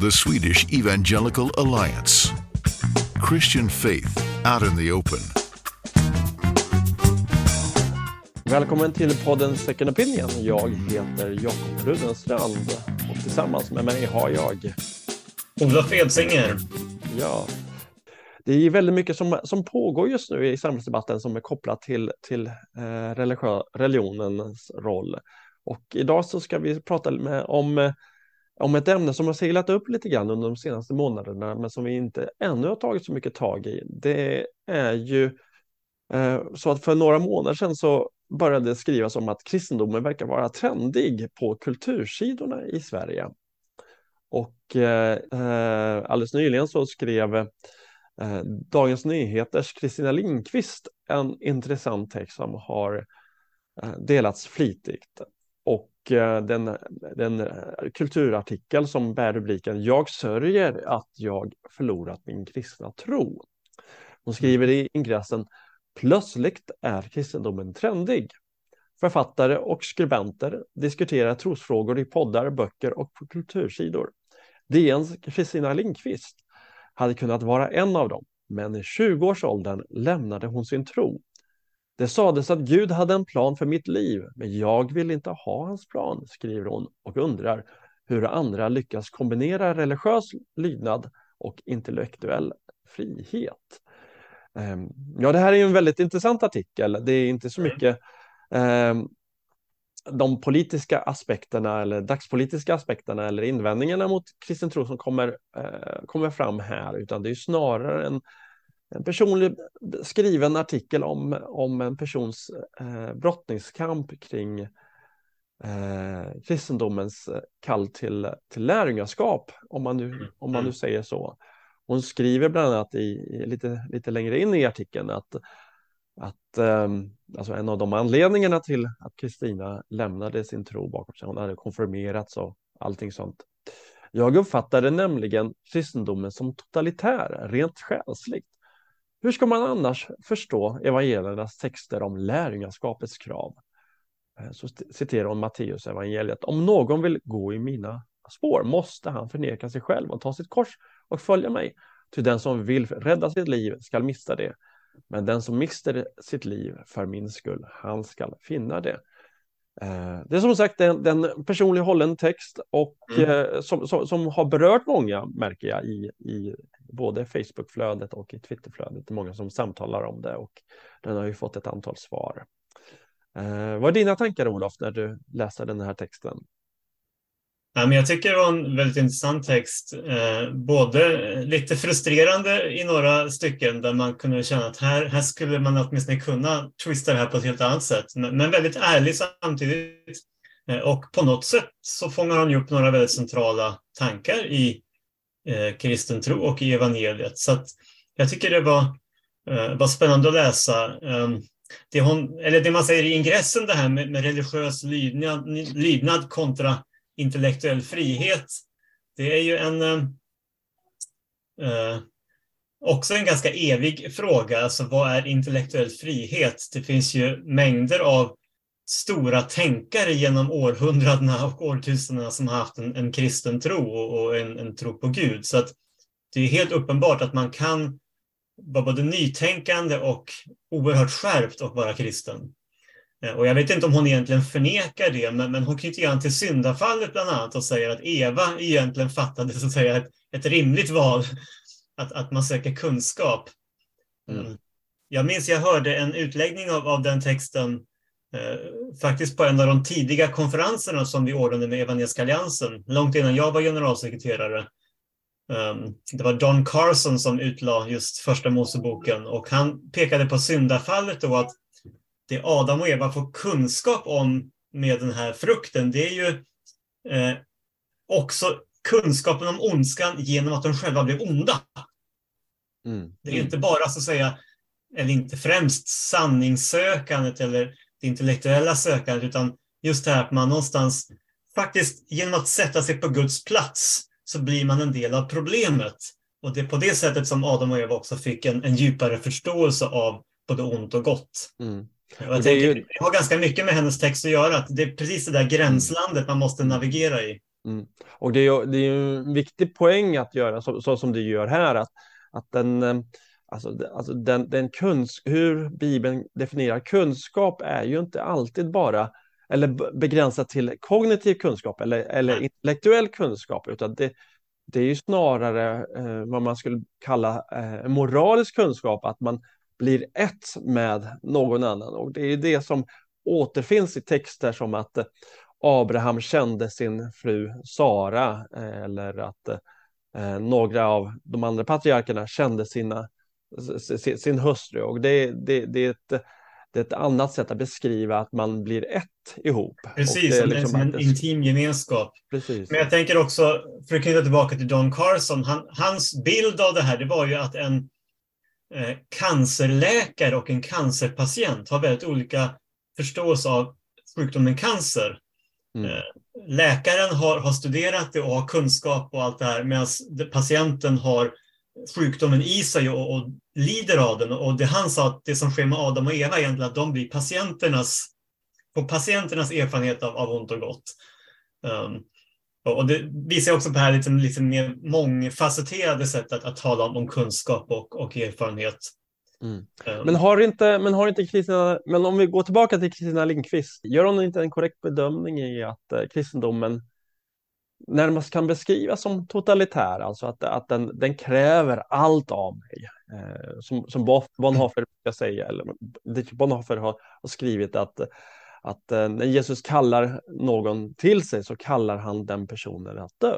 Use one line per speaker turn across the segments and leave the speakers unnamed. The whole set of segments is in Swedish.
the Swedish Evangelical Alliance. Christian faith out in the open.
Välkommen till podden Second Opinion. Jag heter Jakob Rudenstrand och tillsammans med mig har jag
Olof Edsinger.
Ja, det är väldigt mycket som, som pågår just nu i samhällsdebatten som är kopplat till, till eh, religionens roll. Och idag så ska vi prata med, om, om ett ämne som har seglat upp lite grann under de senaste månaderna men som vi inte ännu har tagit så mycket tag i. Det är ju eh, så att för några månader sedan så började det skrivas om att kristendomen verkar vara trendig på kultursidorna i Sverige. Och eh, eh alldeles nyligen så skrev eh, Dagens Nyheters Kristina Lindqvist en intressant text som har eh, delats flitigt. Eh, den, den kulturartikel som bär rubriken Jag sörjer att jag förlorat min kristna tro. Hon skriver i ingressen Plötsligt är kristendomen trendig. Författare och skribenter diskuterar trosfrågor i poddar, böcker och på kultursidor. DNs Kristina Lindqvist hade kunnat vara en av dem, men i 20-årsåldern lämnade hon sin tro. Det sades att Gud hade en plan för mitt liv, men jag vill inte ha hans plan, skriver hon och undrar hur andra lyckas kombinera religiös lydnad och intellektuell frihet. Ehm, ja, det här är en väldigt intressant artikel. Det är inte så mm. mycket um, de politiska aspekterna eller dagspolitiska aspekterna eller invändningarna mot kristen tro som kommer, uh, kommer fram här, utan det är snarare en, en personlig skriven artikel om, om en persons uh, brottningskamp kring uh, kristendomens kall till, till lärjungaskap, om man nu, om man nu mm. säger så. Hon skriver bland annat i, lite, lite längre in i artikeln att, att um, alltså en av de anledningarna till att Kristina lämnade sin tro bakom sig, hon hade konfirmerats och allting sånt. Jag uppfattade nämligen kristendomen som totalitär, rent själsligt. Hur ska man annars förstå evangeliernas texter om lärjungaskapets krav? Eh, så citerar hon Matteus evangeliet. Om någon vill gå i mina spår måste han förneka sig själv och ta sitt kors och följa mig. Ty den som vill rädda sitt liv skall mista det. Men den som mister sitt liv för min skull, han skall finna det. Eh, det är som sagt en, en personlig hållen text och mm. Eh, som, som, som, har berört många märker jag i, i både Facebookflödet och i Twitterflödet. Det är många som samtalar om det och den har ju fått ett antal svar. Eh, vad är dina tankar Olof när du läser den här texten?
Ja, men jag tycker det var en väldigt intressant text. Eh, både lite frustrerande i några stycken där man kunde känna att här, här skulle man åtminstone kunna twista det här på ett helt annat sätt. Men, men väldigt ärlig samtidigt. Eh, och på något sätt så fångar han upp några väldigt centrala tankar i eh, kristen tro och i evangeliet. Så att jag tycker det var, eh, var spännande att läsa. Ehm, det, hon, eller det man säger i ingressen, det här med, med religiös lydnad, lydnad kontra intellektuell frihet, det är ju en eh, eh, också en ganska evig fråga. Alltså vad är intellektuell frihet? Det finns ju mängder av stora tänkare genom århundradena och årtusendena som har haft en, en kristen tro och, och en, en, tro på Gud. Så att det är helt uppenbart att man kan vara både nytänkande och oerhört skärpt och vara kristen. Eh, och jag vet inte om hon egentligen förnekar det, men, men hon knyter an till syndafallet bland annat och säger att Eva egentligen fattade så att säga, ett, ett rimligt val, att, att man söker kunskap. Mm. mm. Jag minns jag hörde en utläggning av, av den texten eh, faktiskt på en av de tidiga konferenserna som vi ordnade med Evangeliska alliansen, långt innan jag var generalsekreterare. Um, det var Don Carson som utlade just första Moseboken och han pekade på syndafallet och att det Adam och Eva får kunskap om med den här frukten, det är ju eh, också kunskapen om ondskan genom att de själva blev onda. Mm. Det är inte bara så att säga, eller inte främst sanningssökandet eller det intellektuella sökandet, utan just det här att man någonstans faktiskt genom att sätta sig på Guds plats så blir man en del av problemet. Och det är på det sättet som Adam och Eva också fick en, en djupare förståelse av både ont och gott. Mm. Jag det, ju... det har ganska mycket med hennes text att göra. Att det är precis det där gränslandet man måste navigera i.
Mm. Och det är, det är en viktig poäng att göra så, så, som du gör här, att, att den, eh, alltså, alltså den, den kunsk, hur Bibeln definierar kunskap är ju inte alltid bara eller begränsat till kognitiv kunskap eller, eller intellektuell kunskap, utan det, det är ju snarare eh, vad man skulle kalla eh, moralisk kunskap, att man blir ett med någon annan. Och det är det som återfinns i texter som att eh, Abraham kände sin fru Sara eh, eller att eh, några av de andra patriarkerna kände sina, sin, sin hustru. Och det, det, det är ett det är ett annat sätt att beskriva att man blir ett ihop.
Precis, som, liksom en, en intim gemenskap.
Precis.
Men jag tänker också, för att knyta tillbaka till Don Carson, han, hans bild av det här, det var ju att en eh, cancerläkare och en cancerpatient har väldigt olika förståelse av sjukdomen cancer. Mm. Eh, läkaren har, har studerat det och har kunskap och allt det här, medan patienten har sjukdomen i sig och, och, lider av den. Och det han sa att det som sker med Adam och Eva egentligen att de blir patienternas, på patienternas erfarenhet av, av ont och gott. Um, och det visar också på det här lite, lite mer mångfacetterade sättet att, att tala om, om kunskap och, och erfarenhet.
Mm. Um, men har inte, men har inte Kristina, men om vi går tillbaka till Kristina Lindqvist, gör hon inte en korrekt bedömning i att eh, kristendomen närmast kan beskrivas som totalitär, alltså att, att den, den kräver allt av mig. Eh, som, som Bonhoeffer brukar säga, eller Bonhoeffer har, har skrivit att, att eh, när Jesus kallar någon till sig så kallar han den personen att dö.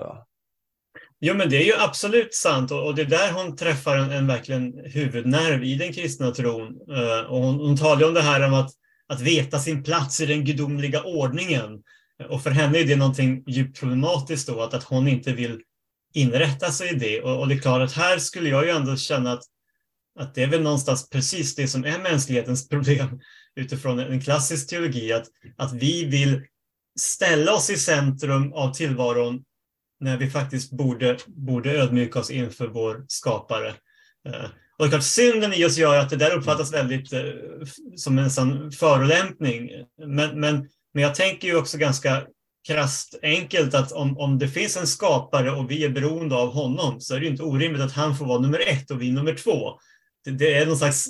Jo, men det är ju absolut sant och, och det är där hon träffar en, en verkligen huvudnerv i den kristna tron. Eh, och hon, hon talar om det här om att, att veta sin plats i den gudomliga ordningen. Och för henne är det någonting djupt problematiskt då, att, att hon inte vill inrätta sig i det. Och, och det är klart att här skulle jag ju ändå känna att, att det är väl någonstans precis det som är mänsklighetens problem utifrån en klassisk teologi, att, att vi vill ställa oss i centrum av tillvaron när vi faktiskt borde, borde ödmjuka oss inför vår skapare. Eh, och det är klart, synden i oss gör att det där uppfattas väldigt eh, som en sån förolämpning. Men, men men jag tänker ju också ganska krasst enkelt att om, om det finns en skapare och vi är beroende av honom så är det inte orimligt att han får vara nummer ett och vi nummer två. Det, är någon slags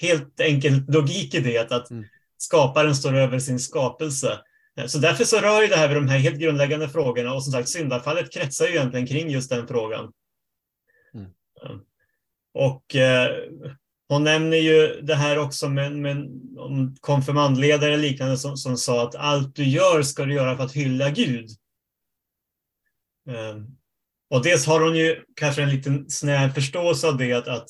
helt enkelt logik i det, att, mm. skaparen står över sin skapelse. Så därför så rör ju det här vid de här helt grundläggande frågorna och som sagt syndafallet kretsar ju egentligen kring just den frågan. Mm. Och eh, hon nämner ju det här också med, med om konfirmandledare och liknande som, som sa att allt du gör ska du göra för att hylla Gud. Um, och dels har hon ju kanske en liten snäv förståelse av det, att, att,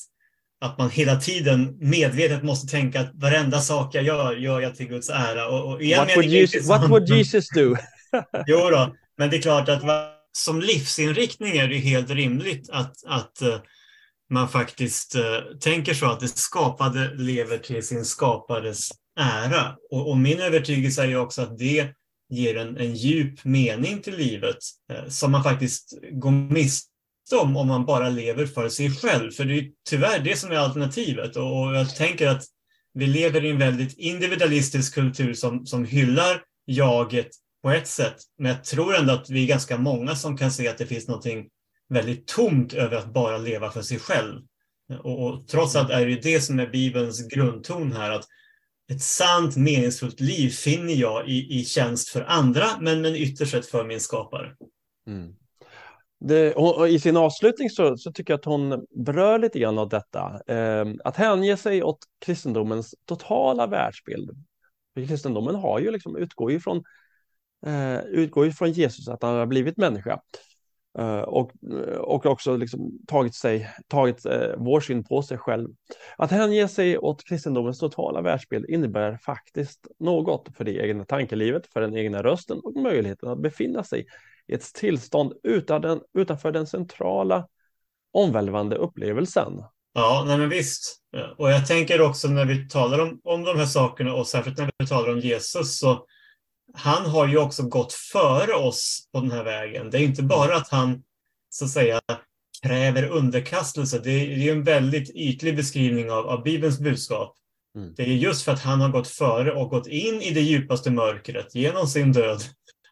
att man hela tiden medvetet måste tänka att varenda sak jag gör, gör jag till Guds ära. Och, och
what, would Jesus, what would Jesus do?
jo då, men det är klart att som livsinriktning är det helt rimligt att, att eh, man faktiskt eh, tänker så att det skapade lever till sin skapares ära. Och, och min övertygelse är ju också att det ger en, en djup mening till livet eh, som man faktiskt går miste om om man bara lever för sig själv. För det är tyvärr det som är alternativet. Och, och jag tänker att vi lever i en väldigt individualistisk kultur som, som hyllar jaget på ett sätt. Men jag tror ändå att vi är ganska många som kan se att det finns någonting väldigt tomt över att bara leva för sig själv. Och, och trots allt är det det som är Bibelns grundton här, att ett sant meningsfullt liv finner jag i, i tjänst för andra, men, men ytterst sett för min skapare. Mm.
Det, I sin avslutning så, så, tycker jag att hon berör lite grann av detta. Eh, att hänge sig åt kristendomens totala världsbild. För kristendomen har ju liksom, utgår ju från, eh, utgår ju från Jesus, att han har blivit människa. Eh, och, eh, och också liksom tagit, sig, tagit eh, vår syn på sig själv. Att hänge sig åt kristendomens totala världsbild innebär faktiskt något för det egna tankelivet, för den egna rösten och möjligheten att befinna sig i ett tillstånd utan den, utanför den centrala omvälvande upplevelsen.
Ja, nej men visst. Och jag tänker också när vi talar om, om de här sakerna och särskilt när vi talar om Jesus så han har ju också gått före oss på den här vägen. Det är inte bara att han så att säga kräver underkastelse. Det är ju en väldigt ytlig beskrivning av, av Bibelns budskap. Mm. Det är just för att han har gått före och gått in i det djupaste mörkret genom sin död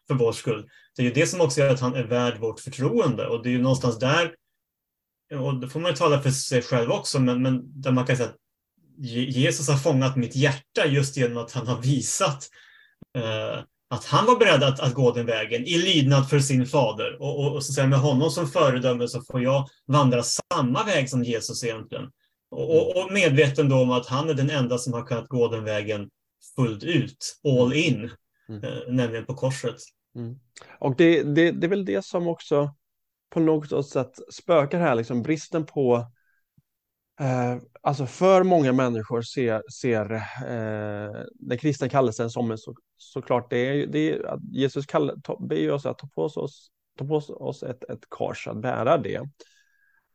för vår skull. det är ju det som också gör att han är värd vårt förtroende och det är ju någonstans där, och då får man ju tala för sig själv också, men, men där man kan säga att Jesus har fångat mitt hjärta just genom att han har visat att han var beredd att, att, gå den vägen i lydnad för sin fader. Och, och, och så säga, med honom som föredöme så får jag vandra samma väg som Jesus egentligen. Och, och, medveten då om att han är den enda som har kunnat gå den vägen fullt ut, all in, mm. eh, nämligen på korset.
Mm. Och det, det, det är väl det som också på något sätt spökar här, liksom bristen på eh, Alltså för många människor ser, ser eh, den kristna kallelsen som en så, såklart, det är, det är att Jesus ber oss att ta på oss, ta på oss ett, ett kors, att bära det.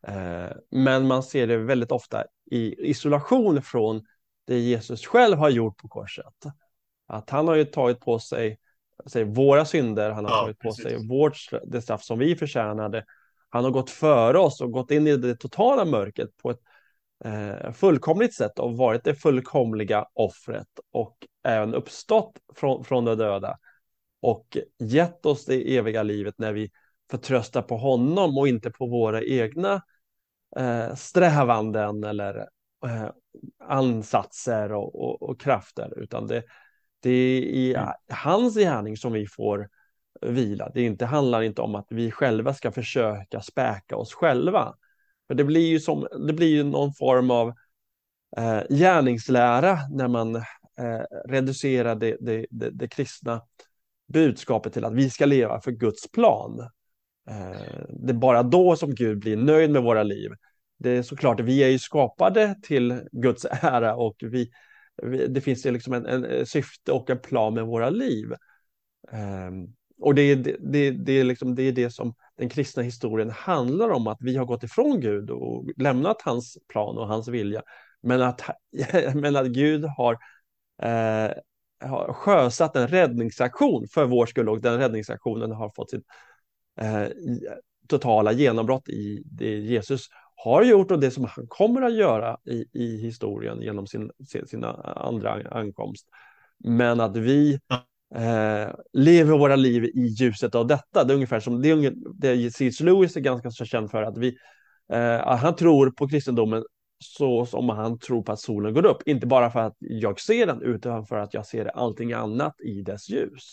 Eh, men man ser det väldigt ofta i isolation från det Jesus själv har gjort på korset. Att han har ju tagit på sig säg, våra synder, han har ja, tagit på precis. sig vårt, det straff som vi förtjänade. Han har gått före oss och gått in i det totala mörkret på ett eh, fullkomligt sätt och varit det fullkomliga offret och även uppstått från, från de döda och gett oss det eviga livet när vi förtröstar på honom och inte på våra egna eh, strävanden eller eh, ansatser och, och, och, krafter, utan det, det är i mm. hans gärning som vi får vila. Det inte, handlar inte om att vi själva ska försöka späka oss själva. Det blir ju, som, det blir ju någon form av eh, gärningslära när man eh, reducerar det, det, det, det, kristna budskapet till att vi ska leva för Guds plan. Eh, det är bara då som Gud blir nöjd med våra liv. Det är såklart, vi är ju skapade till Guds ära och vi, vi det finns ju liksom en, en, syfte och en plan med våra liv. Eh, och det är det, det, det, är liksom, det är det som den kristna historien handlar om, att vi har gått ifrån Gud och lämnat hans plan och hans vilja. Men att, men att Gud har, eh, har sjösatt en räddningsaktion för vår skull och den räddningsaktionen har fått sitt eh, totala genombrott i det Jesus har gjort och det som han kommer att göra i, i historien genom sin, sin andra ankomst. Men att vi eh, lever våra liv i ljuset av detta. Det är ungefär som det, det C.S. Lewis är ganska så känd för att vi, eh, han tror på kristendomen så som han tror på att solen går upp. Inte bara för att jag ser den utan för att jag ser allting annat i dess ljus.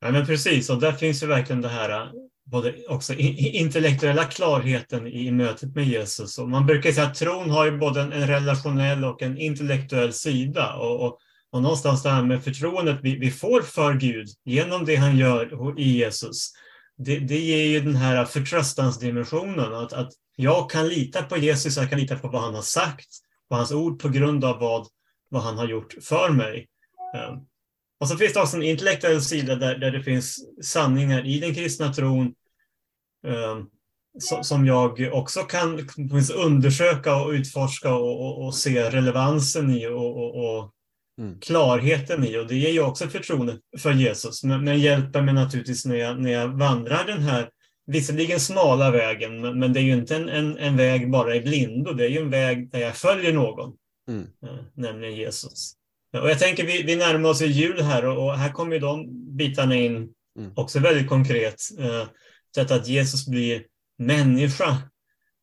Ja, men precis, och där finns ju verkligen det här både också intellektuella klarheten i mötet med Jesus. Och man brukar säga att tron har ju både en relationell och en intellektuell sida. Och, och, och någonstans det här med förtroendet vi, vi, får för Gud genom det han gör i Jesus. Det, det ger ju den här förtröstansdimensionen. Att, att jag kan lita på Jesus, jag kan lita på vad han har sagt, på hans ord på grund av vad, vad han har gjort för mig. Ehm, och så finns det också en intellektuell sida där, där det finns sanningar i den kristna tron ehm, som jag också kan undersöka och utforska och, och, och se relevansen i och, och mm. klarheten i. Och det ger ju också förtroende för Jesus. Men, men hjälper mig naturligtvis när jag, när jag vandrar den här visserligen smala vägen, men, men det är ju inte en, en, en, väg bara i blindo. Det är ju en väg där jag följer någon, mm. eh, nämligen Jesus. Och jag tänker vi, vi närmar oss jul här och, och här kommer ju de bitarna in mm. också väldigt konkret. Eh, detta att Jesus blir människa,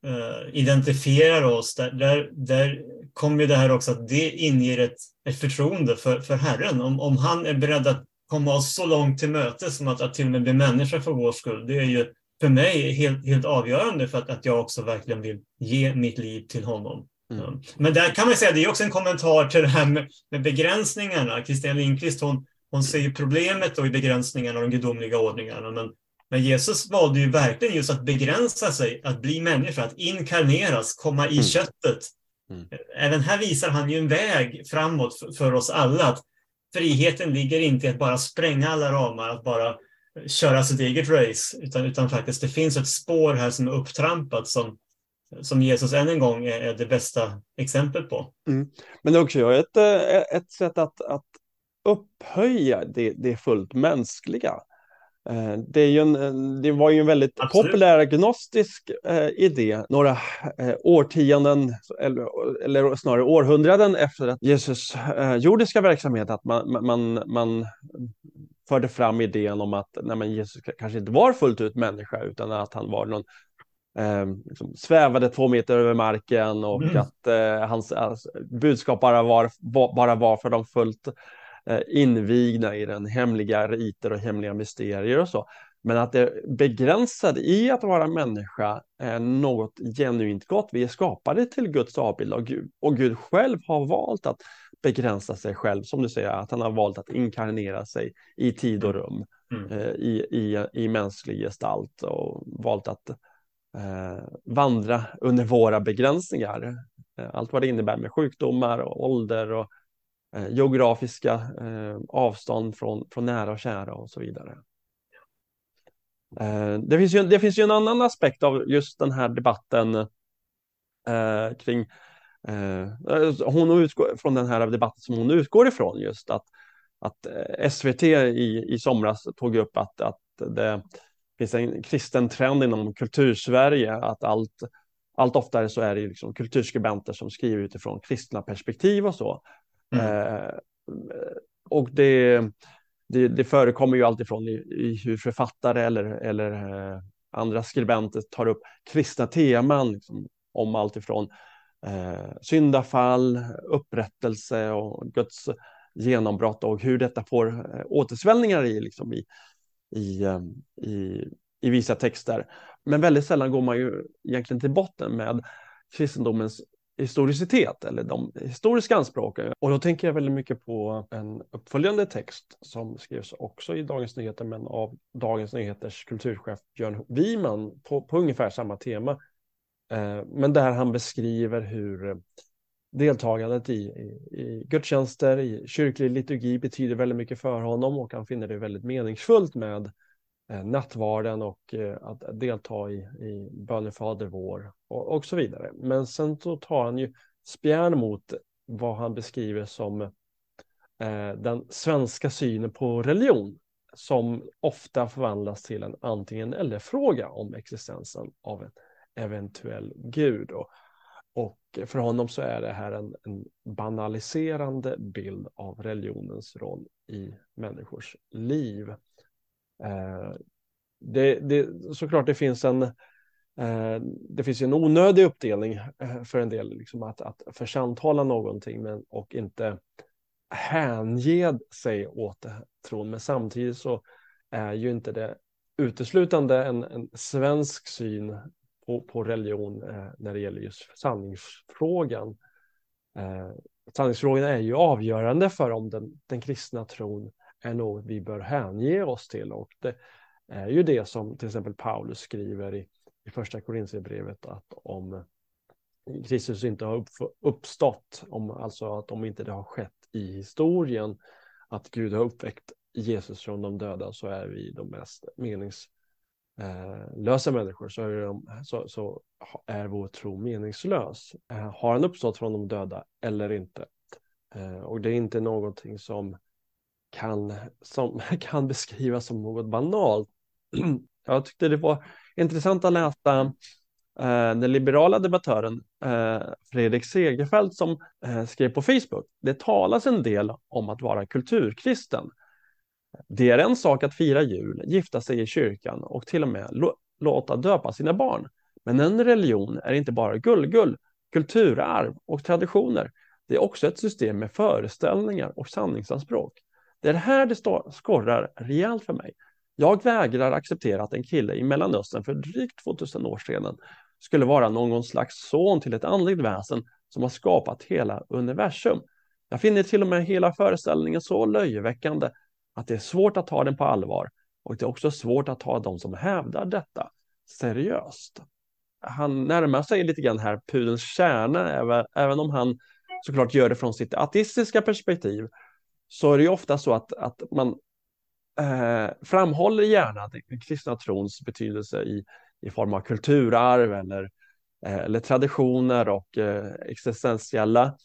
eh, identifierar oss. Där, där, där kommer ju det här också att det inger ett, ett förtroende för, för Herren. Om, om han är beredd att komma oss så långt till möte som att, att till och med bli människa för vår skull, det är ju för mig helt, helt avgörande för att, att jag också verkligen vill ge mitt liv till honom. Mm. Men där kan man säga, det är också en kommentar till det här med, med begränsningarna. Kristina Lindqvist hon, hon ser ju problemet då i begränsningarna och de gudomliga ordningarna. Men, men Jesus valde ju verkligen just att begränsa sig, att bli människa, att inkarneras, komma i mm. köttet. Mm. Även här visar han ju en väg framåt för, för oss alla. Att friheten ligger inte i att bara spränga alla ramar, att bara köra sitt eget race, utan, utan faktiskt det finns ett spår här som är upptrampat som, som Jesus än en gång är det bästa exemplet på.
Mm. Men det är också ett, eh, ett sätt att, att upphöja det, det fullt mänskliga. Eh, det, är ju en, det var ju en väldigt Absolut. populär agnostisk eh, idé några eh, årtionden, eller, eller snarare århundraden efter att Jesus eh, jordiska verksamhet, att man, man, man förde fram idén om att nej, men Jesus kanske inte var fullt ut människa utan att han var någon eh, liksom svävade två meter över marken och mm. att eh, hans alltså, budskap bara var, bara var för de fullt eh, invigna i den hemliga riter och hemliga mysterier och så. Men att det begränsade i att vara människa är något genuint gott. Vi är skapade till Guds avbild och Gud, och Gud själv har valt att begränsa sig själv, som du säger, att han har valt att inkarnera sig i tid och rum, mm. eh, i, i, i mänsklig gestalt och valt att eh, vandra under våra begränsningar. Eh, allt vad det innebär med sjukdomar och ålder och eh, geografiska eh, avstånd från, från nära och kära och så vidare. Eh, det finns, ju, det finns ju en annan aspekt av just den här debatten eh, kring eh, hon utgår från den här debatten som hon utgår ifrån just att, att eh, SVT i, i somras tog upp att, att det finns en kristen trend inom kultursverige att allt, allt oftare så är det liksom kulturskribenter som skriver utifrån kristna perspektiv och så. Mm. Eh, och det det, det förekommer ju alltifrån i, i hur författare eller, eller eh, andra skribenter tar upp kristna teman liksom, om alltifrån eh, syndafall, upprättelse och Guds genombrott och hur detta får eh, återsvällningar i, liksom, i, i, eh, i, i vissa texter. Men väldigt sällan går man ju egentligen till botten med kristendomens historicitet eller de historiska anspråken. Och då tänker jag väldigt mycket på en uppföljande text som skrevs också i Dagens Nyheter men av Dagens Nyheters kulturchef Björn Wiman på, på ungefär samma tema. Eh, men där han beskriver hur eh, deltagandet i, i, i gudstjänster, i kyrklig liturgi betyder väldigt mycket för honom och han finner det väldigt meningsfullt med Eh, Eh, nattvarden och eh, att delta i, i bönefader vår och, och så vidare. Men sen så tar han ju spjärn mot vad han beskriver som eh, den svenska synen på religion som ofta förvandlas till en antingen eller fråga om existensen av en eventuell gud. Och, och för honom så är det här en, en banaliserande bild av religionens roll i människors liv. Eh, det, det, såklart det finns en eh, det finns en onödig uppdelning eh, för en del, liksom att, att försantala någonting men, och inte hänge sig åt tron. Men samtidigt så är ju inte det uteslutande en, en svensk syn på, på religion eh, när det gäller just sanningsfrågan. Eh, sanningsfrågan är ju avgörande för om den, den kristna tron är något vi bör hänge oss till. Och det är ju det som till exempel Paulus skriver i, i första Korinthierbrevet att om Kristus inte har uppstått, om, alltså att om inte det har skett i historien, att Gud har uppväckt Jesus från de döda så är vi de mest meningslösa eh, människor så är, de, så, så är vår tro meningslös. Eh, har han uppstått från de döda eller inte? Eh, och det är inte någonting som kan, som kan beskrivas som något banalt. Jag tyckte det var intressant att läsa eh, den liberala debattören eh, Fredrik Segerfeldt som eh, skrev på Facebook. Det talas en del om att vara kulturkristen. Det är en sak att fira jul, gifta sig i kyrkan och till och med låta döpa sina barn. Men en religion är inte bara gullgull, kulturarv och traditioner. Det är också ett system med föreställningar och sanningsanspråk. Det är här det skorrar rejält för mig. Jag vägrar acceptera att en kille i Mellanöstern för drygt 2000 år sedan skulle vara någon slags son till ett andligt väsen som har skapat hela universum. Jag finner till och med hela föreställningen så löjeväckande att det är svårt att ta den på allvar och det är också svårt att ta de som hävdar detta seriöst. Han närmar sig lite grann här pudelns kärna, även om han såklart gör det från sitt ateistiska perspektiv så är det ju ofta så att, att man eh, framhåller gärna den kristna trons betydelse i, i form av kulturarv eller, eh, eller traditioner och eh, existentiella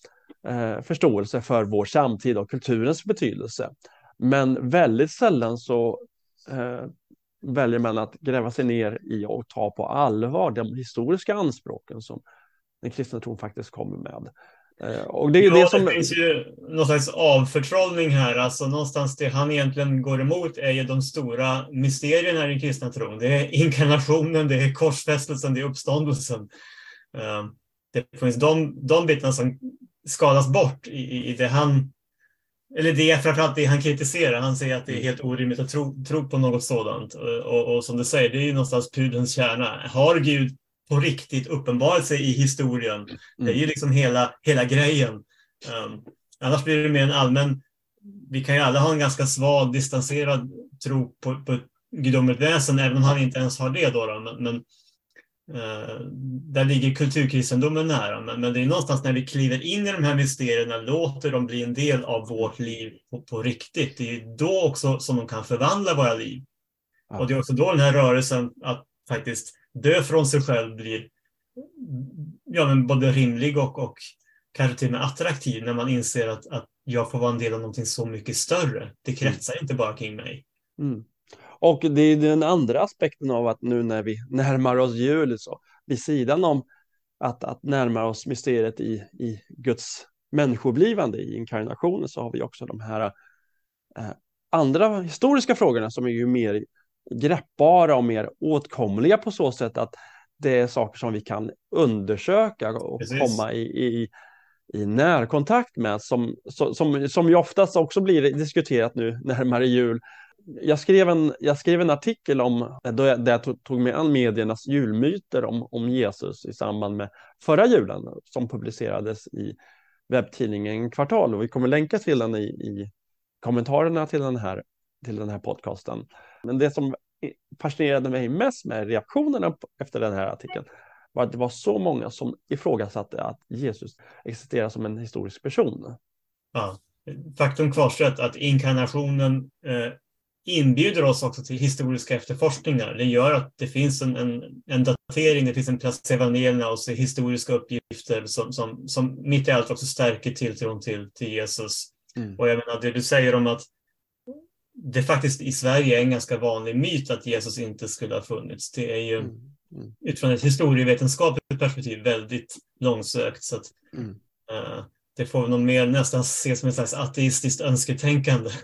eh, förståelse för vår samtid och kulturens betydelse. Men väldigt sällan så eh, väljer man att gräva sig ner i och ta på allvar de historiska anspråken som den kristna tron faktiskt kommer med. Eh, och det är ja, det som...
Det finns ju någon slags avförtrollning här. Alltså någonstans det han egentligen går emot är ju de stora mysterierna i den kristna tron. Det är inkarnationen, det är korsfästelsen, det är uppståndelsen. Eh, det finns de, de bitarna som skalas bort i, i det han eller det är framförallt det han kritiserar. Han säger att det är helt orimligt att tro, tro på något sådant. Och, och som du säger, det är ju någonstans pudelns kärna. Har Gud på riktigt uppenbarat sig i historien? Det är ju mm. liksom hela, hela grejen. Um, annars blir det mer en allmän... Vi kan ju alla ha en ganska svag, distanserad tro på, på ett gudomligt väsen, även om han inte ens har det. Då, då. Men, men Eh, där ligger kulturkristendomen nära, men, men det är någonstans när vi kliver in i de här mysterierna, låter dem bli en del av vårt liv på, på riktigt. Det är då också som de kan förvandla våra liv. Ja. Och det är också då den här rörelsen att faktiskt dö från sig själv blir ja, men både rimlig och, och kanske till och med attraktiv när man inser att, att jag får vara en del av någonting så mycket större. Det kretsar mm. inte bara kring mig.
Mm. Och det är den andra aspekten av att nu när vi närmar oss jul, så vid sidan om att, att närma oss mysteriet i, i Guds människoblivande, i inkarnationen, så har vi också de här eh, andra historiska frågorna som är ju mer greppbara och mer åtkomliga på så sätt att det är saker som vi kan undersöka och Precis. komma i, i, i närkontakt med som, som, som ju oftast också blir diskuterat nu närmare jul jag skrev en, jag skrev en artikel om, då jag, där jag tog med an mediernas julmyter om, om Jesus i samband med förra julen som publicerades i webbtidningen Kvartal och vi kommer länka till den i, i kommentarerna till den, här, till den här podcasten. Men det som fascinerade mig mest med reaktionerna efter den här artikeln var att det var så många som ifrågasatte att Jesus existerar som en historisk person.
Ja, faktum kvarstår att inkarnationen eh, inbjuder oss också till historiska efterforskningar. Det gör att det finns en, en, en datering, det finns en plats i evangelierna och så historiska uppgifter som, som, som mitt i allt också stärker tilltron till, till Jesus. Mm. Och jag menar, det du säger om att det faktiskt i Sverige är en ganska vanlig myt att Jesus inte skulle ha funnits. Det är ju mm. Mm. utifrån ett historievetenskapligt perspektiv väldigt långsökt. Så att, mm. uh, det får nog mer nästan ses som ett slags ateistiskt önsketänkande.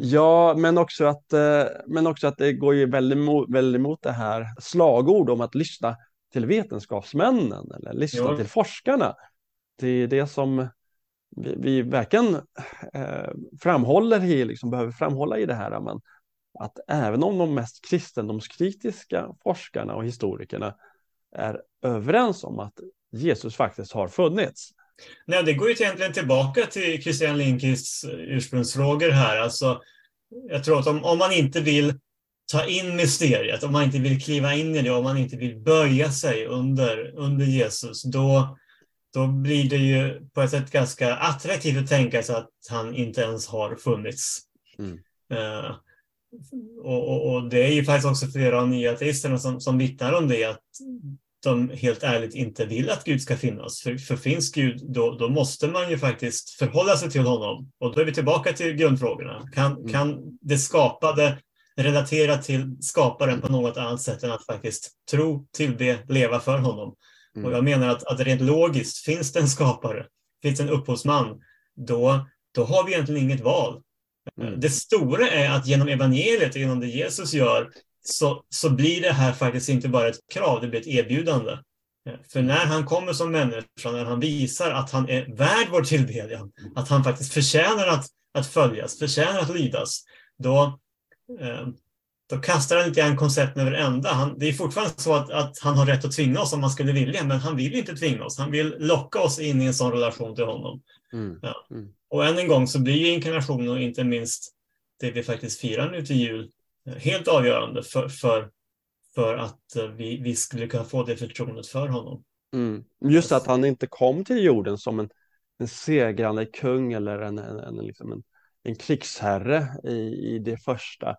Ja, men också att, eh, men också att det går ju väldigt, väldigt mot det här slagord om att lyssna till vetenskapsmännen eller lyssna jo. till forskarna. Det är det som vi, vi verkligen eh, framhåller i, liksom behöver framhålla i det här. Men att även om de mest kristendomskritiska forskarna och historikerna är överens om att Jesus faktiskt har funnits
Nej, det går ju egentligen tillbaka till Christian Lindqvists eh, ursprungsfrågor här. Alltså, jag tror att om, om man inte vill ta in mysteriet, om man inte vill kliva in i det, om man inte vill böja sig under, under Jesus, då, då blir det ju på ett sätt ganska attraktivt att tänka sig att han inte ens har funnits. Mm. Uh, och, och, och, det är ju faktiskt också flera av nyateisterna som, som vittnar om det, att de helt ärligt inte vill att Gud ska finnas. För, för finns Gud, då, då måste man ju faktiskt förhålla sig till honom. Och då är vi tillbaka till grundfrågorna. Kan, mm. kan det skapade relatera till skaparen på något annat sätt än att faktiskt tro till det, leva för honom? Mm. Och jag menar att, att rent logiskt, finns det en skapare, finns det en upphovsman, då, då har vi egentligen inget val. Mm. Det stora är att genom evangeliet, genom det Jesus gör, så, så blir det här faktiskt inte bara ett krav, det blir ett erbjudande. För när han kommer som människa, när han visar att han är värd vår tillbedjan, att han faktiskt förtjänar att, att följas, förtjänar att lydas, då, eh, då kastar han inte en koncepten över ända. Han, det är fortfarande så att, att han har rätt att tvinga oss om man skulle vilja, men han vill inte tvinga oss. Han vill locka oss in i en sån relation till honom. Mm. Ja. Mm. Och än en gång så blir ju inkarnationen och inte minst det vi faktiskt firar nu till jul helt avgörande för, för, för att eh, vi, vi skulle kunna få det förtroendet för honom.
Mm. Just att han inte kom till jorden som en, en segrande kung eller en, en, en, liksom en, en krigsherre i, i det första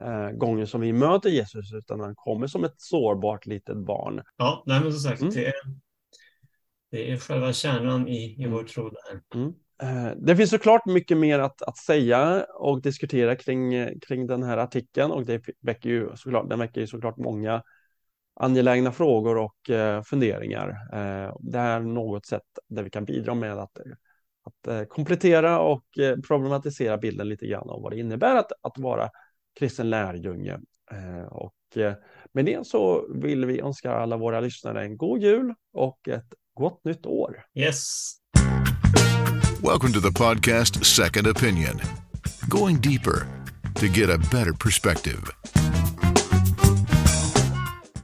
eh, gången som vi möter Jesus, utan han kommer som ett sårbart litet barn.
Ja, nej, men som sagt, mm. det, är, det är själva kärnan i, i vår tro där. Mm.
Eh, det finns såklart mycket mer att, att säga och diskutera kring, kring den här artikeln och det väcker ju såklart, den väcker ju såklart många angelägna frågor och eh, funderingar. Eh, det är något sätt där vi kan bidra med att, att eh, komplettera och eh, problematisera bilden lite grann om vad det innebär att, att vara kristen lärjunge. Eh, och eh, med det så vill vi önska alla våra lyssnare en god jul och ett gott nytt år.
Yes.
Welcome to the podcast Second Opinion, going deeper to get a better perspective.